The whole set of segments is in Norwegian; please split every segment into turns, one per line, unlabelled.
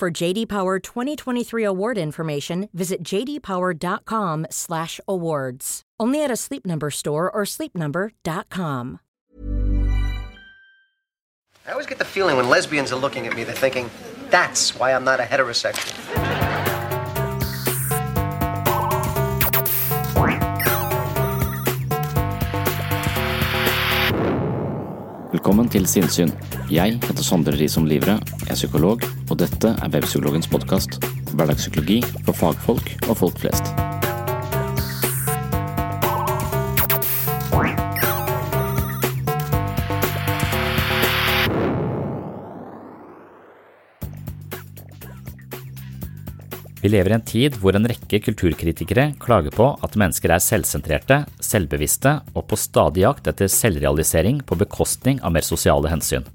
For JD Power 2023 award information, visit jdpower.com/awards. Only at a Sleep Number store or sleepnumber.com.
I always get the feeling when lesbians are looking at me, they're thinking, that's why I'm not a heterosexual.
Velkommen til Sinnsyn. Jeg heter Sondre Risom Livre, jeg er psykolog, og dette er Webpsykologens podkast. Hverdagspsykologi for fagfolk og folk flest. Vi lever i en tid hvor en rekke kulturkritikere klager på at mennesker er selvsentrerte, selvbevisste og på stadig jakt etter selvrealisering på bekostning av mer sosiale hensyn.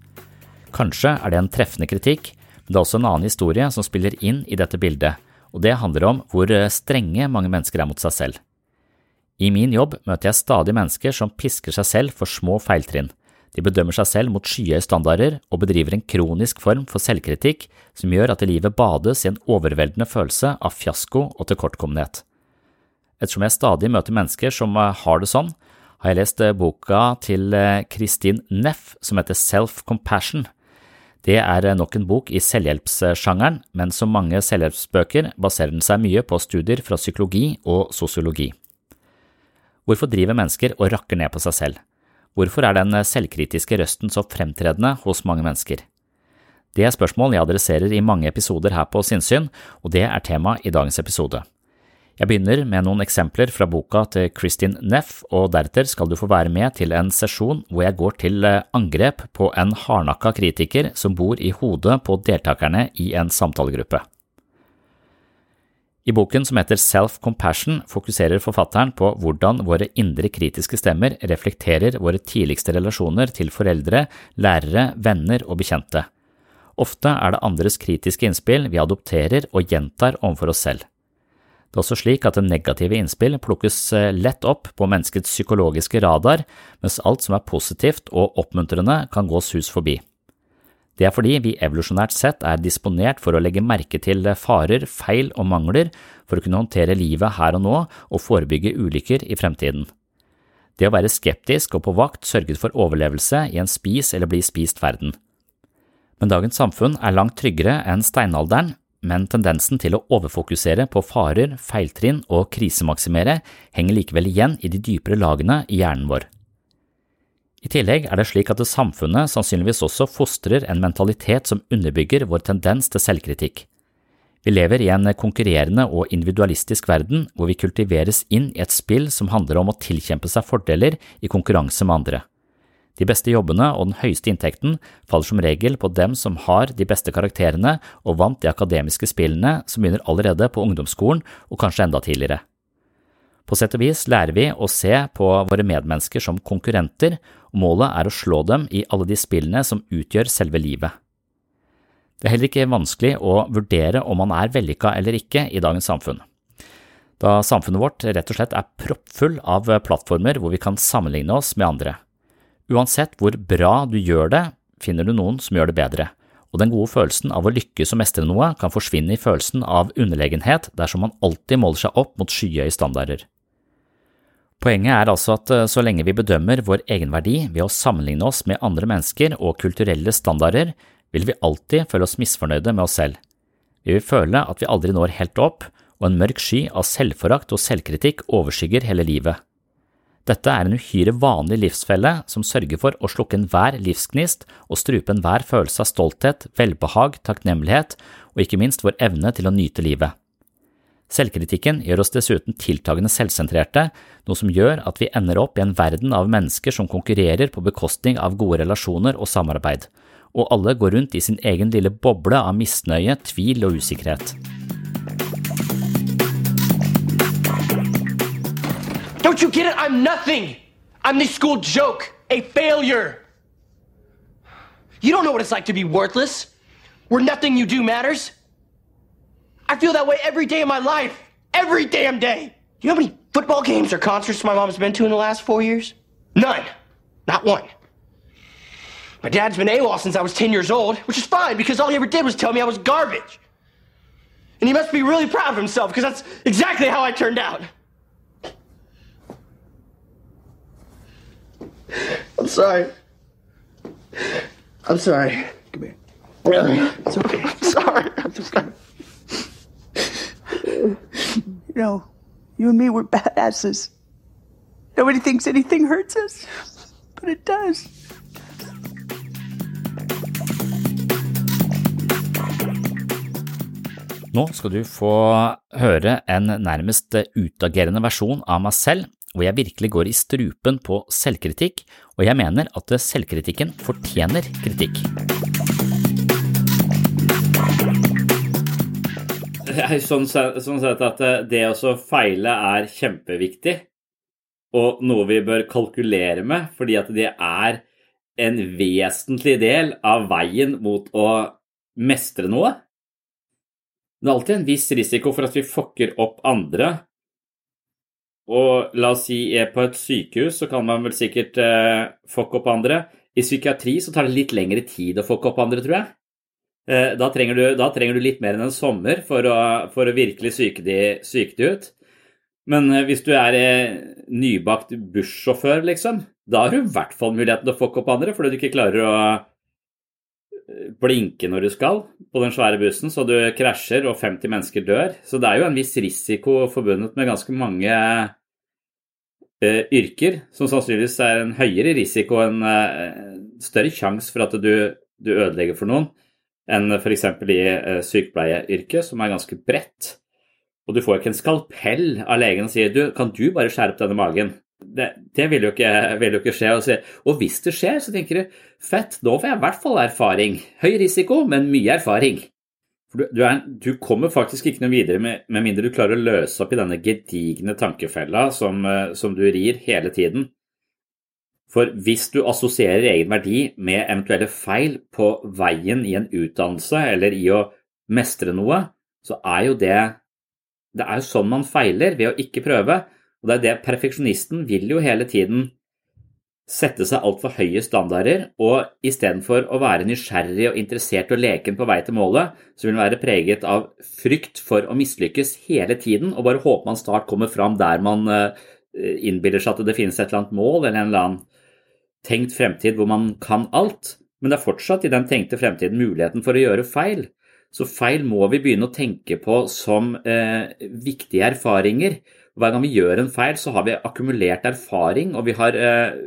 Kanskje er det en treffende kritikk, men det er også en annen historie som spiller inn i dette bildet, og det handler om hvor strenge mange mennesker er mot seg selv. I min jobb møter jeg stadig mennesker som pisker seg selv for små feiltrinn. De bedømmer seg selv mot skyhøye standarder og bedriver en kronisk form for selvkritikk som gjør at livet bades i en overveldende følelse av fiasko og tilkortkommenhet. Ettersom jeg stadig møter mennesker som har det sånn, har jeg lest boka til Kristin Neff som heter Self-Compassion. Det er nok en bok i selvhjelpssjangeren, men som mange selvhjelpsbøker baserer den seg mye på studier fra psykologi og sosiologi. Hvorfor driver mennesker og rakker ned på seg selv? Hvorfor er den selvkritiske røsten så fremtredende hos mange mennesker? Det er spørsmål jeg adresserer i mange episoder her på Sinnsyn, og det er tema i dagens episode. Jeg begynner med noen eksempler fra boka til Kristin Neff, og deretter skal du få være med til en sesjon hvor jeg går til angrep på en hardnakka kritiker som bor i hodet på deltakerne i en samtalegruppe. I boken som heter Self-Compassion fokuserer forfatteren på hvordan våre indre kritiske stemmer reflekterer våre tidligste relasjoner til foreldre, lærere, venner og bekjente. Ofte er det andres kritiske innspill vi adopterer og gjentar overfor oss selv. Det er også slik at negative innspill plukkes lett opp på menneskets psykologiske radar, mens alt som er positivt og oppmuntrende kan gås hus forbi. Det er fordi vi evolusjonært sett er disponert for å legge merke til farer, feil og mangler for å kunne håndtere livet her og nå og forebygge ulykker i fremtiden. Det å være skeptisk og på vakt sørget for overlevelse i en spis eller bli spist verden. Men dagens samfunn er langt tryggere enn steinalderen, men tendensen til å overfokusere på farer, feiltrinn og krisemaksimere henger likevel igjen i de dypere lagene i hjernen vår. I tillegg er det slik at det samfunnet sannsynligvis også fostrer en mentalitet som underbygger vår tendens til selvkritikk. Vi lever i en konkurrerende og individualistisk verden hvor vi kultiveres inn i et spill som handler om å tilkjempe seg fordeler i konkurranse med andre. De beste jobbene og den høyeste inntekten faller som regel på dem som har de beste karakterene og vant de akademiske spillene som begynner allerede på ungdomsskolen og kanskje enda tidligere. På sett og vis lærer vi å se på våre medmennesker som konkurrenter, og målet er å slå dem i alle de spillene som utgjør selve livet.
Det er heller ikke vanskelig å vurdere om man er vellykka eller ikke i dagens samfunn. Da samfunnet vårt rett og slett er proppfull av plattformer hvor vi kan sammenligne oss med andre. Uansett hvor bra du gjør det, finner du noen som gjør det bedre, og den gode følelsen av å lykkes og mestre noe kan forsvinne i følelsen av underlegenhet dersom man alltid måler seg opp mot skyhøye standarder. Poenget er altså at så lenge vi bedømmer vår egenverdi ved å sammenligne oss med andre mennesker og kulturelle standarder, vil vi alltid føle oss misfornøyde med oss selv. Vi vil føle at vi aldri når helt opp, og en mørk sky av selvforakt og selvkritikk overskygger hele livet. Dette er en uhyre vanlig livsfelle som sørger for å slukke enhver livsgnist og strupe enhver følelse av stolthet, velbehag, takknemlighet og ikke minst vår evne til å nyte livet. Selvkritikken gjør oss dessuten tiltagende selvsentrerte, noe som gjør at vi ender opp i en verden av mennesker som konkurrerer på bekostning av gode relasjoner og samarbeid, og alle går rundt i sin egen lille boble av misnøye, tvil og usikkerhet.
Don't you get it? I'm nothing. I'm the school joke, a failure. You don't know what it's like to be worthless, where nothing you do matters. I feel that way every day of my life. Every damn day. Do you know how many football games or concerts my mom's been to in the last four years? None. Not one. My dad's been AWOL since I was 10 years old, which is fine because all he ever did was tell me I was garbage. And he must be really proud of himself because that's exactly how I turned out. I'm sorry. I'm sorry. Come here. It's okay. I'm sorry. I'm sorry.
You know, you and me, we're badasses. Nobody thinks anything hurts us, but it does.
Nå skal du få høre en nærmest utagerende versjon av meg selv, hvor jeg virkelig går i strupen på selvkritikk, og jeg mener at selvkritikken fortjener kritikk.
Sånn, sånn sett at det å feile er kjempeviktig, og noe vi bør kalkulere med, fordi at det er en vesentlig del av veien mot å mestre noe. Det er alltid en viss risiko for at vi fucker opp andre. Og la oss si er på et sykehus så kan man vel sikkert eh, fucke opp andre. I psykiatri så tar det litt lengre tid å fucke opp andre, tror jeg. Eh, da, trenger du, da, trenger du, litt mer enn en sommer for å, for å virkelig psyke de, psyke de ut. Men eh, hvis du er eh, nybakt bussjåfør, liksom, da har du i hvert fall muligheten til å fucke opp andre fordi du ikke klarer å blinke når du skal på den svære bussen, så du krasjer og 50 mennesker dør. Så det er jo en viss risiko forbundet med ganske mange uh, yrker, som sannsynligvis er en høyere risiko, en uh, større sjanse for at du, du, ødelegger for noen, enn f.eks. i uh, sykepleieryrket, som er ganske bredt. Og du får ikke en skalpell av legen og sier du, kan du bare skjære opp denne magen? Det, det vil, jo ikke, vil, jo ikke, skje. Og, hvis det skjer, så tenker du fett, nå får jeg i hvert fall erfaring. Høy risiko, men mye erfaring. For du, du, er, du kommer faktisk ikke noe videre med, med, mindre du klarer å løse opp i denne gedigne tankefella som, eh, som du rir hele tiden. For hvis du assosierer egen verdi med eventuelle feil på veien i en utdannelse eller i å mestre noe, så er jo det Det er jo sånn man feiler, ved å ikke prøve. Og det er det perfeksjonisten vil jo hele tiden sette seg altfor høye standarder, og istedenfor å være nysgjerrig og interessert og leken på vei til målet, så vil han være preget av frykt for å mislykkes hele tiden, og bare håpe man snart kommer fram der man eh, innbiller seg at det finnes et eller annet mål eller en eller annen tenkt fremtid hvor man kan alt, men det er fortsatt i den tenkte fremtiden muligheten for å gjøre feil. Så feil må vi begynne å tenke på som eh, viktige erfaringer, hver gang vi gjør en feil, så har vi akkumulert erfaring, og vi har eh,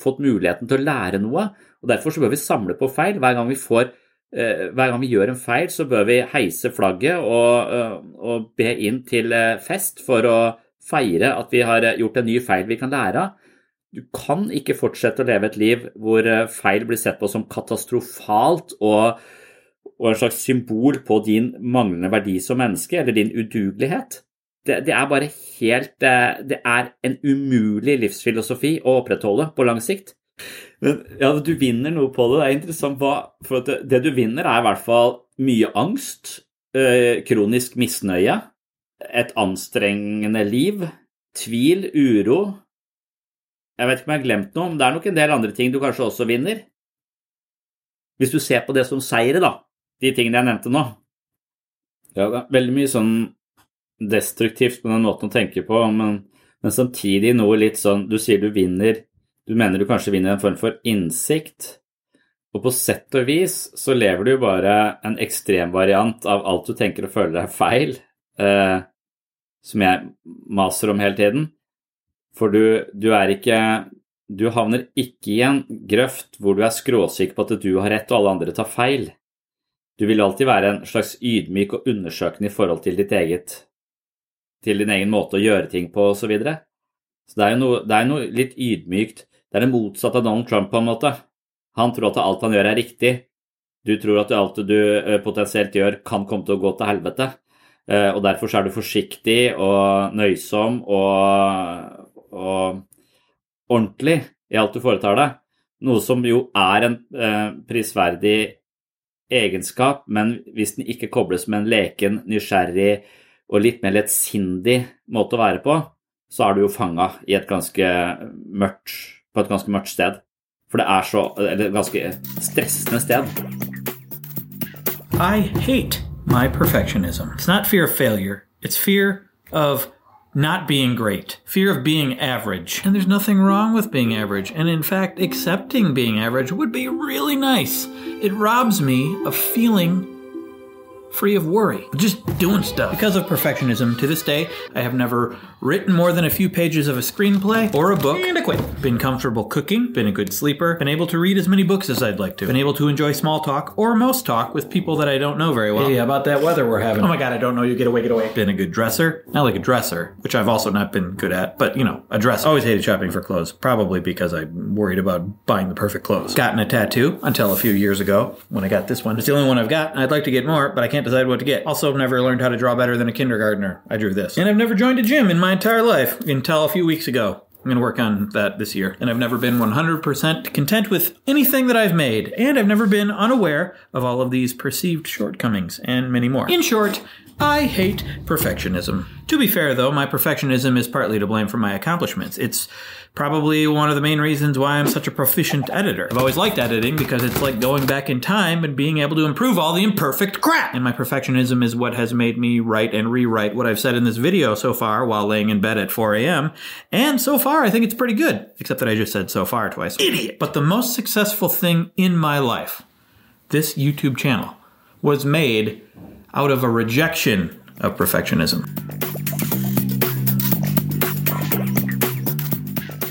fått muligheten til å lære noe. og Derfor så bør vi samle på feil. Hver gang vi, får, eh, hver gang vi gjør en feil, så bør vi heise flagget og, eh, og be inn til eh, fest for å feire at vi har gjort en ny feil vi kan lære av. Du kan ikke fortsette å leve et liv hvor eh, feil blir sett på som katastrofalt og, og en slags symbol på din manglende verdi som menneske eller din udugelighet det, det, er bare helt eh, Det er en umulig livsfilosofi å opprettholde på lang sikt. Men ja, du vinner noe på det. Det er interessant hva For det, det, du vinner, er i hvert fall mye angst, øh, kronisk misnøye, et anstrengende liv, tvil, uro. Jeg vet ikke om jeg har glemt noe, men det er nok en del andre ting du kanskje også vinner. Hvis du ser på det som seire, da, de tingene jeg nevnte nå. Ja, det er veldig mye sånn destruktivt på den måten å tenke på, men, men samtidig noe litt sånn Du sier du vinner Du mener du kanskje vinner en form for innsikt, og på sett og vis så lever du jo bare en ekstremvariant av alt du tenker og føler er feil, eh, som jeg maser om hele tiden. For du, du er ikke Du havner ikke i en grøft hvor du er skråsikker på at du har rett og alle andre tar feil. Du vil alltid være en slags ydmyk og undersøkende i forhold til ditt eget til din egen måte å gjøre ting på osv. Så, videre. så det er jo noe, det er noe litt ydmykt. Det er det motsatte av Donald Trump på en måte. Han tror at alt han gjør er riktig. Du tror at alt du potensielt gjør kan komme til å gå til helvete. Og derfor er du forsiktig og nøysom og, og ordentlig i alt du foretar deg. Noe som jo er en prisverdig egenskap, men hvis den ikke kobles med en leken, nysgjerrig og litt mer lettsindig måte å være på, så er du jo fanga i et ganske mørkt, på et ganske mørkt sted. For det er så Eller ganske stressende sted.
I hate my perfectionism. It's not fear of failure, it's fear of not being great, fear of being average. And there's nothing wrong with being average. And in fact, accepting being average would be really nice. It robs me of feeling free of worry, just doing stuff. Because of perfectionism, to this day, I have never written more than a few pages of a screenplay or a book, and I quit. Been comfortable cooking, been a good sleeper, been able to read as many books as I'd like to, been able to enjoy small talk or most talk with people that I don't know very well. Hey, about that weather we're having? Oh my god, I don't know you. Get away, get away. Been a good dresser, not like a dresser, which I've also not been good at, but you know, a dress. Always hated shopping for clothes, probably because I'm worried about buying the perfect clothes. Gotten a tattoo until a few years ago when I got this one. It's the only one I've got. I'd like to get more, but I can't decide what to get. Also, I've never learned how to draw better than a kindergartner. I drew this. And I've never joined a gym in my entire life until a few weeks ago. I'm going to work on that this year. And I've never been 100% content with anything that I've made. And I've never been unaware of all of these perceived shortcomings and many more. In short, I hate perfectionism. To be fair, though, my perfectionism is partly to blame for my accomplishments. It's probably one of the main reasons why I'm such a proficient editor. I've always liked editing because it's like going back in time and being able to improve all the imperfect crap. And my perfectionism is what has made me write and rewrite what I've said in this video so far while laying in bed at 4 a.m. And so far, I think it's pretty good, except that I just said so far twice. Idiot! But the most successful thing in my life, this YouTube channel, was made out of a rejection of perfectionism.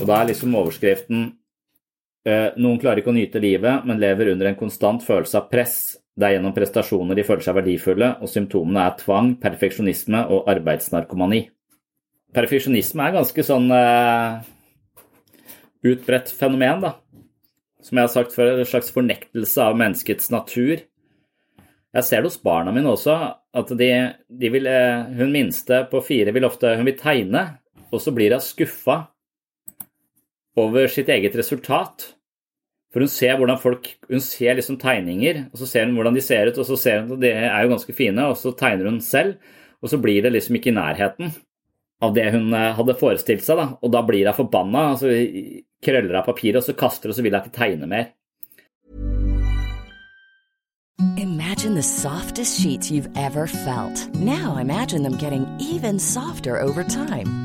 Og da er liksom overskriften eh, Noen klarer ikke å nyte livet, men lever under en konstant følelse av press. Det er gjennom prestasjoner de føler seg verdifulle, og symptomene er tvang, perfeksjonisme og arbeidsnarkomani. Perfeksjonisme er ganske sånn eh, utbredt fenomen, da. Som jeg har sagt før, en slags fornektelse av menneskets natur. Jeg ser det hos barna mine også, at de, de vil, eh, hun minste på fire vil ofte hun vil tegne, og så blir hun skuffa over sitt eget resultat. For hun ser hvordan folk Hun ser liksom tegninger, og så ser hun hvordan de ser ut, og så ser hun at de er jo ganske fine, og så tegner hun selv, og så blir det liksom ikke i nærheten av det hun eh, hadde forestilt seg, da. Og da blir hun forbanna, og så krøller av papiret, og så kaster hun, og så vil hun ikke tegne mer.
Imagine the softest sheets you've ever felt. Now imagine them getting even softer over time.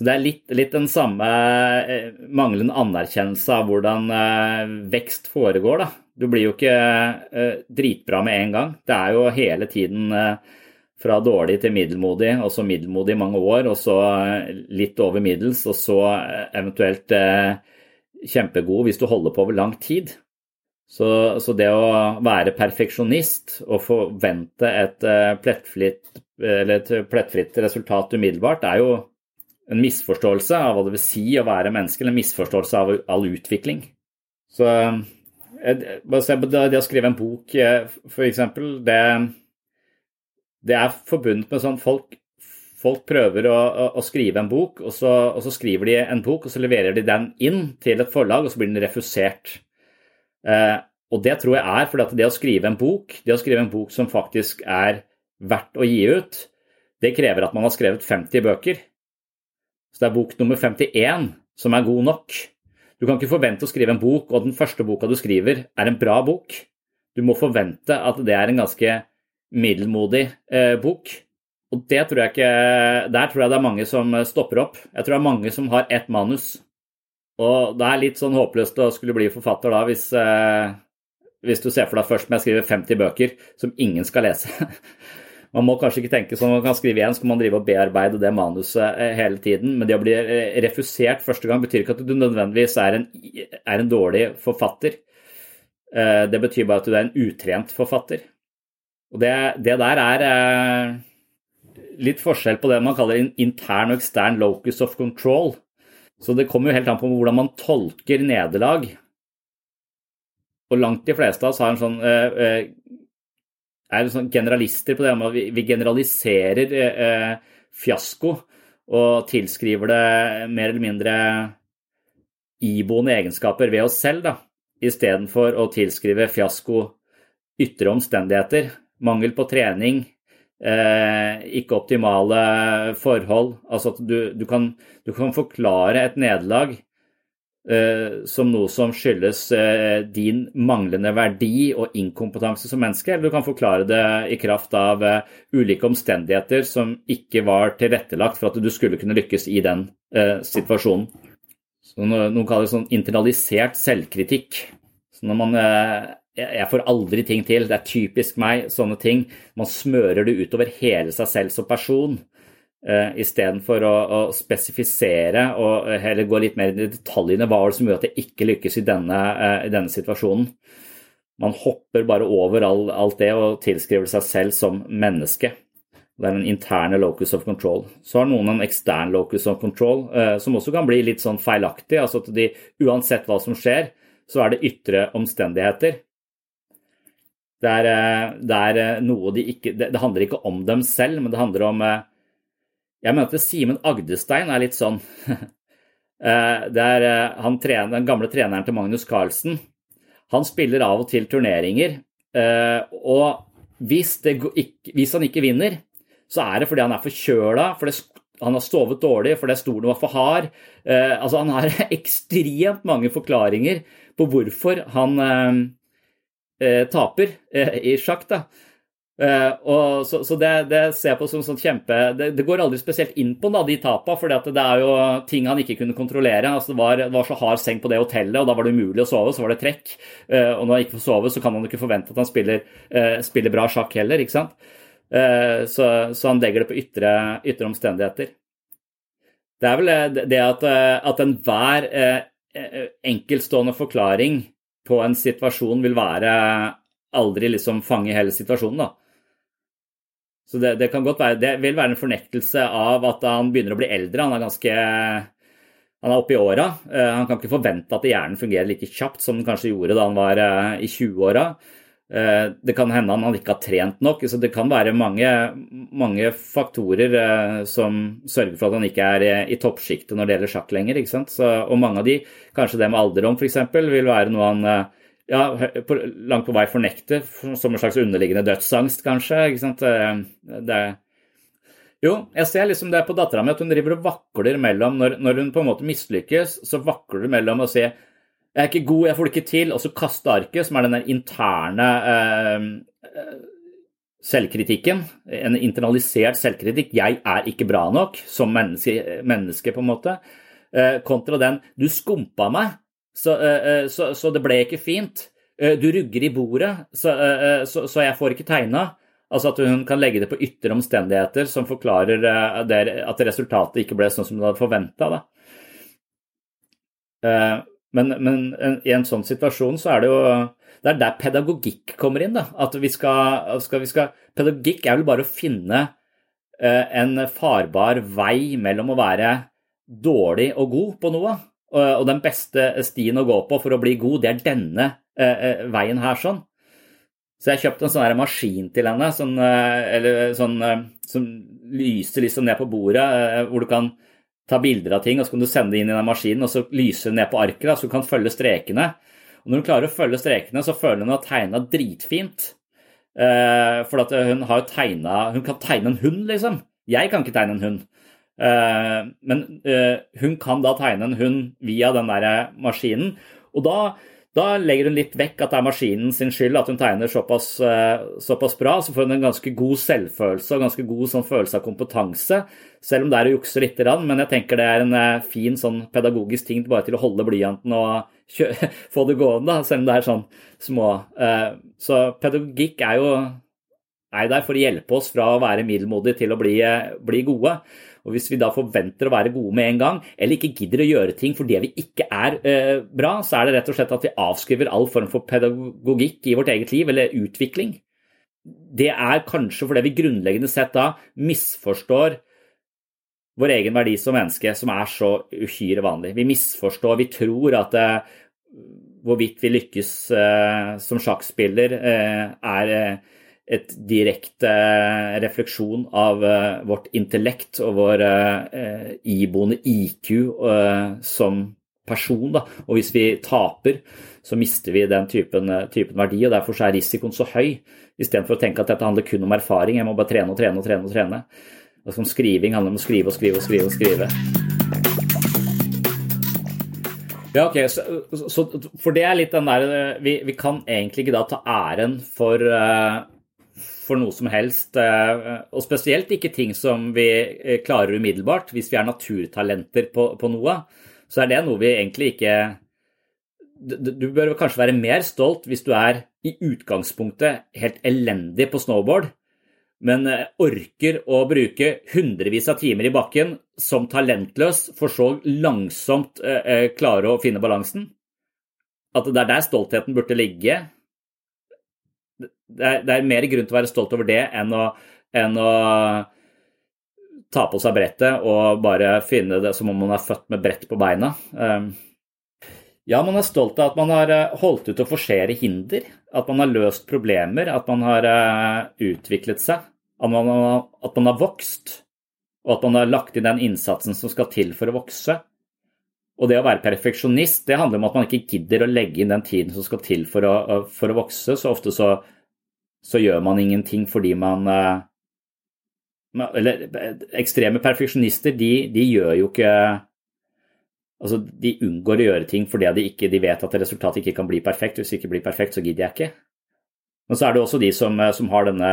Så det er litt, litt den samme eh, manglende anerkjennelse av hvordan eh, vekst foregår, da. Du blir jo ikke eh, dritbra med en gang. Det er jo hele tiden fra dårlig til middelmodig, og så middelmodig i mange år, og så litt over middels, og så eventuelt kjempegod hvis du holder på over lang tid. Så, så det å være perfeksjonist og forvente et plettfritt, et plettfritt resultat umiddelbart, er jo en misforståelse av hva det vil si å være menneske, eller en misforståelse av all utvikling. Så bare se på det, å skrive en bok, f.eks. Det, det er forbundet med sånn folk, folk prøver å, å, skrive en bok, og så, og så, skriver de en bok, og så leverer de den inn til et forlag, og så blir den refusert. Eh, og det tror jeg er fordi at det å skrive en bok, det å skrive en bok som faktisk er verdt å gi ut, det krever at man har skrevet 50 bøker. Så det er bok nummer 51 som er god nok. Du kan ikke forvente å skrive en bok, og den første boka du skriver, er en bra bok. Du må forvente at det er en ganske middelmodig eh, bok. Og det tror jeg ikke Der tror jeg det er mange som stopper opp. Jeg tror det er mange som har ett manus. Og det er litt sånn håpløst å skulle bli forfatter da, hvis, eh, hvis du ser for deg først med å skrive 50 bøker som ingen skal lese. Man må kanskje ikke tenke sånn man kan skrive igjen, så kan man drive og bearbeide det manuset eh, hele tiden. Men det å bli eh, refusert første gang betyr ikke at du nødvendigvis er en, er en dårlig forfatter. Eh, det betyr bare at du er en utrent forfatter. Og det, det der er litt forskjell på det man kaller intern og ekstern locus of control. Så det kommer jo helt an på hvordan man tolker nederlag. Og langt de fleste av oss har en sånn er sånn generalister på det med at vi generaliserer eh, fiasko og tilskriver det mer eller mindre iboende egenskaper ved oss selv, da, istedenfor å tilskrive fiasko ytre omstendigheter. Mangel på trening, eh, ikke optimale forhold. Altså at du, du, kan, du kan forklare et nederlag Eh, som noe som skyldes eh, din manglende verdi og inkompetanse som menneske, eller du kan forklare det i kraft av eh, ulike omstendigheter som ikke var tilrettelagt for at du skulle kunne lykkes i den situasjonen. Så noen kaller det sånn internalisert selvkritikk. Så når man jeg får aldri ting til, det er typisk meg, sånne ting. Man smører det utover hele seg selv som person. Uh, Istedenfor å, å spesifisere og heller gå litt mer i detaljene. Hva er det som gjør at det ikke lykkes i denne, uh, i denne situasjonen? Man hopper bare over all, alt det og tilskriver seg selv som menneske. Det er den interne locus of control. Så har noen en ekstern locus of control, som også kan bli litt sånn feilaktig. Altså at de, uansett hva som skjer, så er det ytre omstendigheter. Det er, det er noe de ikke det, handler ikke om dem selv, men det handler om jeg mener at Simen Agdestein er litt sånn eh, Det er eh, han, den gamle treneren til Magnus Carlsen. Han spiller av og til turneringer, eh, og hvis, det, hvis han ikke vinner, så er det fordi han er forkjøla, fordi han har sovet dårlig, fordi stolen var for hard. Altså, han har ekstremt mange forklaringer på hvorfor han taper i sjakk. da. Uh, og så, så det, det, ser jeg på som sånn kjempe det, det, går aldri spesielt inn på da, de tapa, for det er jo ting han ikke kunne kontrollere. altså Det var, var, så hard seng på det hotellet, og da var det umulig å sove, så var det trekk. Uh, og når han ikke får sove, så kan man ikke forvente at han spiller, uh, spiller bra sjakk heller, ikke sant. Så, så, han legger det på ytre, ytre, omstendigheter. Det er vel det at, at enhver enkeltstående forklaring på en situasjon vil være aldri liksom fange hele situasjonen, da. Så det, det, kan godt være, det vil være en fornektelse av at han begynner å bli eldre. Han er ganske han er oppe i åra. Han kan ikke forvente at hjernen fungerer like kjapt som den kanskje gjorde da han var i 20-åra. Det kan hende han ikke har trent nok. så Det kan være mange, mange faktorer som sørger for at han ikke er i toppsjiktet når det gjelder sjakk lenger. Så, og mange av de, kanskje det med alderdom f.eks., vil være noe han ja, på, langt på vei fornekte, som en slags underliggende dødsangst, kanskje. ikke sant? Det, jo, jeg ser liksom det på dattera mi, at hun driver og vakler mellom Når, når hun på en måte mislykkes, så vakler hun mellom å si jeg er ikke god, jeg får det ikke til, og så kaste arket, som er den der interne eh, selvkritikken. En internalisert selvkritikk. Jeg er ikke bra nok som menneske, menneske på en måte. Eh, kontra den du skumpa meg, så, eh, så, så, det ble ikke fint. Du rugger i bordet, så, så jeg får ikke tegna. Altså at hun kan legge det på ytre omstendigheter som forklarer at resultatet ikke ble sånn som hun hadde forventa. Men, men, i en sånn situasjon så er det jo Det er der pedagogikk kommer inn. da, at vi skal, skal, vi skal Pedagogikk er vel bare å finne en farbar vei mellom å være dårlig og god på noe. Og, den beste stien å gå på for å bli god, det er denne uh, veien her sånn. Så jeg kjøpte en sånn maskin til henne sånn, eller sånn, som lyser liksom ned på bordet, hvor du kan ta bilder av ting, og så kan du sende det inn i den maskinen, og så lyser det ned på arket, så du kan følge strekene. Og når hun klarer å følge strekene, så føler hun at tegna dritfint. Eh, for hun tegna Hun kan tegne en hund, liksom. Jeg kan ikke tegne en hund. Eh, men eh, hun kan da tegne en hund via den der maskinen. Og da da legger hun litt vekk at det er maskinen sin skyld at hun tegner såpass, eh, såpass bra. Så får hun en ganske god selvfølelse og ganske god sånn følelse av kompetanse. Selv om det er å jukse litt, men jeg tenker det er en eh, fin sånn pedagogisk ting bare til å holde blyanten og få det gående, selv om det er sånn små. Eh, så pedagogikk er jo er der for å hjelpe oss fra å være middelmodige til å bli, bli gode. Og Hvis vi da forventer å være gode med en gang, eller ikke gidder å gjøre ting fordi vi ikke er eh, bra, så er det rett og slett at vi avskriver all form for pedagogikk i vårt eget liv, eller utvikling. Det er kanskje fordi vi grunnleggende sett da misforstår vår egen verdi som menneske, som er så uhyre vanlig. Vi misforstår, vi tror at eh, hvorvidt vi lykkes eh, som sjakkspiller, eh, er eh, et direkte eh, refleksjon av eh, vårt intellekt og vår eh, iboende IQ som person. Og hvis vi taper, så mister vi den typen, typen verdi, og derfor er risikoen så høy. Istedenfor å tenke at dette handler kun om erfaring, jeg må bare trene og trene og trene. og trene. Altså, skriving handler om å skrive og skrive og skrive og skrive. Ja, ok, så, så, For det er litt den der Vi, vi kan egentlig ikke da ta æren for uh, for noe som helst. Eh, og spesielt ikke ting som vi eh, klarer umiddelbart. Hvis vi er naturtalenter på, på noe, så er det noe vi egentlig ikke Du bør kanskje være mer stolt hvis du er i utgangspunktet helt elendig på snowboard, men eh, orker å bruke hundrevis av timer i bakken som talentløs, for så langsomt klare å finne balansen. At det er der stoltheten burde ligge det er, det er, mer grunn til å være stolt over det enn å, enn å ta på seg brettet og bare finne det som om man er født med brett på beina. Um, ja, man er stolt av at man har eh, holdt ut å forsere hinder, at man har løst problemer, at man har eh, utviklet seg, at man, at man har vokst, og at man har lagt inn den innsatsen som skal til for å vokse. Og det å være perfeksjonist det handler om at man ikke gidder å legge inn den tiden som skal til for å, for å vokse. Så ofte så, så, gjør man ingenting fordi man eh, Eller ekstreme perfeksjonister, de, de, gjør jo ikke Altså, de unngår å gjøre ting fordi de, ikke, de vet at resultatet ikke kan bli perfekt. Hvis det ikke blir perfekt, så gidder jeg ikke. Men så er det også de som, som har denne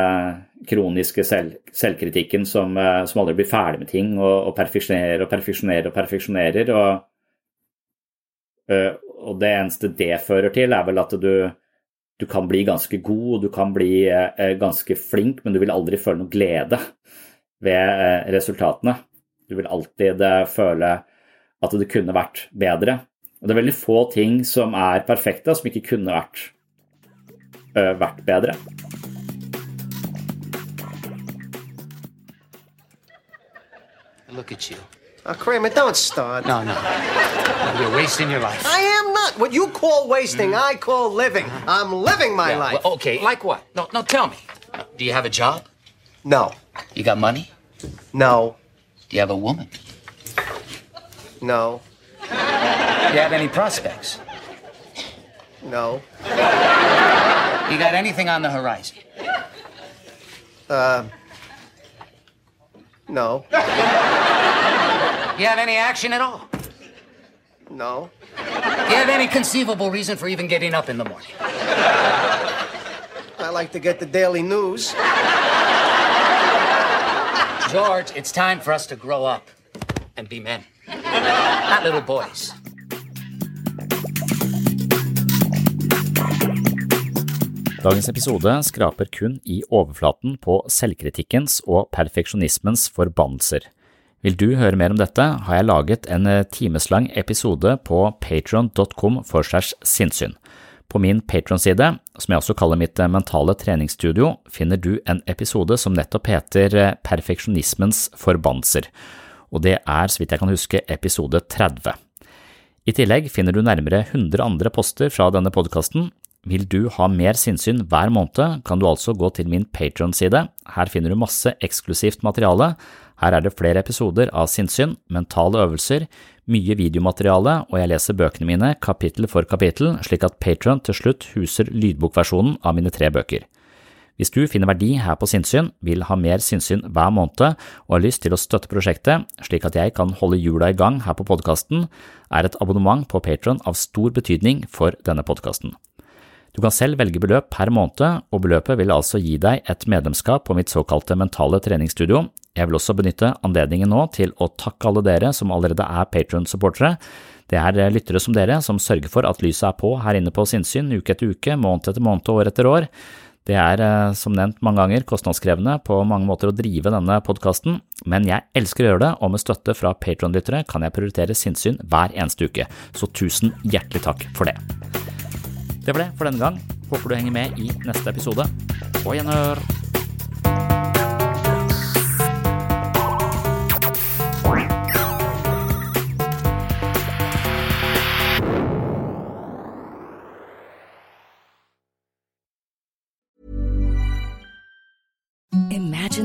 kroniske selv, selvkritikken som, som, aldri blir ferdig med ting og, og perfeksjonerer og perfeksjonerer og perfeksjonerer. og Eh, og det eneste det fører til, er vel at du, du kan bli ganske god du kan bli eh, ganske flink, men du vil aldri føle noe glede ved eh, resultatene. Du vil alltid føle at det kunne vært bedre. Og det er veldig få ting som er perfekte, som ikke kunne vært, vært bedre.
Look at you. Uh, Kramer, don't start.
No, no. You're wasting your life.
I am not. What you call wasting, I call living. I'm living my
Yeah,
life.
well, okay, like what? No, no, tell me. Do you have a job?
No.
You got money?
No.
Do you have a woman?
No.
Do you have any prospects?
No.
You got anything on the horizon?
Uh. No.
You have any action at all?
No.
Do you have any conceivable reason for even getting up in the morning?
I like to get the daily news.
George, it's time for us to grow up and be men, not little boys.
Dagens episode skraper kun i overflaten på selvkritikkens og perfeksjonismens forbannelser. Vil du høre mer om dette, har jeg laget en timeslang episode på patron.com for segs sinnssyn. På min Patron-side, som jeg også kaller mitt mentale treningsstudio, finner du en episode som nettopp heter Perfeksjonismens forbannelser, og det er, så vidt jeg kan huske, episode 30. I tillegg finner du nærmere 100 andre poster fra denne podkasten. Vil du ha mer sinnssyn hver måned, kan du altså gå til min Patron-side. Her finner du masse eksklusivt materiale. Her er det flere episoder av sinnssyn, mentale øvelser, mye videomateriale, og jeg leser bøkene mine kapittel for kapittel, slik at Patron til slutt huser lydbokversjonen av mine tre bøker. Hvis du finner verdi her på sinnssyn, vil ha mer sinnssyn hver måned og har lyst til å støtte prosjektet slik at jeg kan holde hjula i gang her på podkasten, er et abonnement på Patron av stor betydning for denne podkasten. Du kan selv velge beløp per måned, og beløpet vil altså gi deg et medlemskap på mitt såkalte mentale treningsstudio. Jeg vil også benytte anledningen nå til å takke alle dere som allerede er Patron-supportere. Det er lyttere som dere som sørger for at lyset er på her inne på sinnssyn uke etter uke, måned etter måned år etter år. Det er, som nevnt mange ganger, kostnadskrevende på mange måter å drive denne podkasten, men jeg elsker å gjøre det, og med støtte fra Patron-lyttere kan jeg prioritere sinnssyn hver eneste uke, så tusen hjertelig takk for det. Det var det for denne gang. Håper du henger med i neste episode. På gjenhør!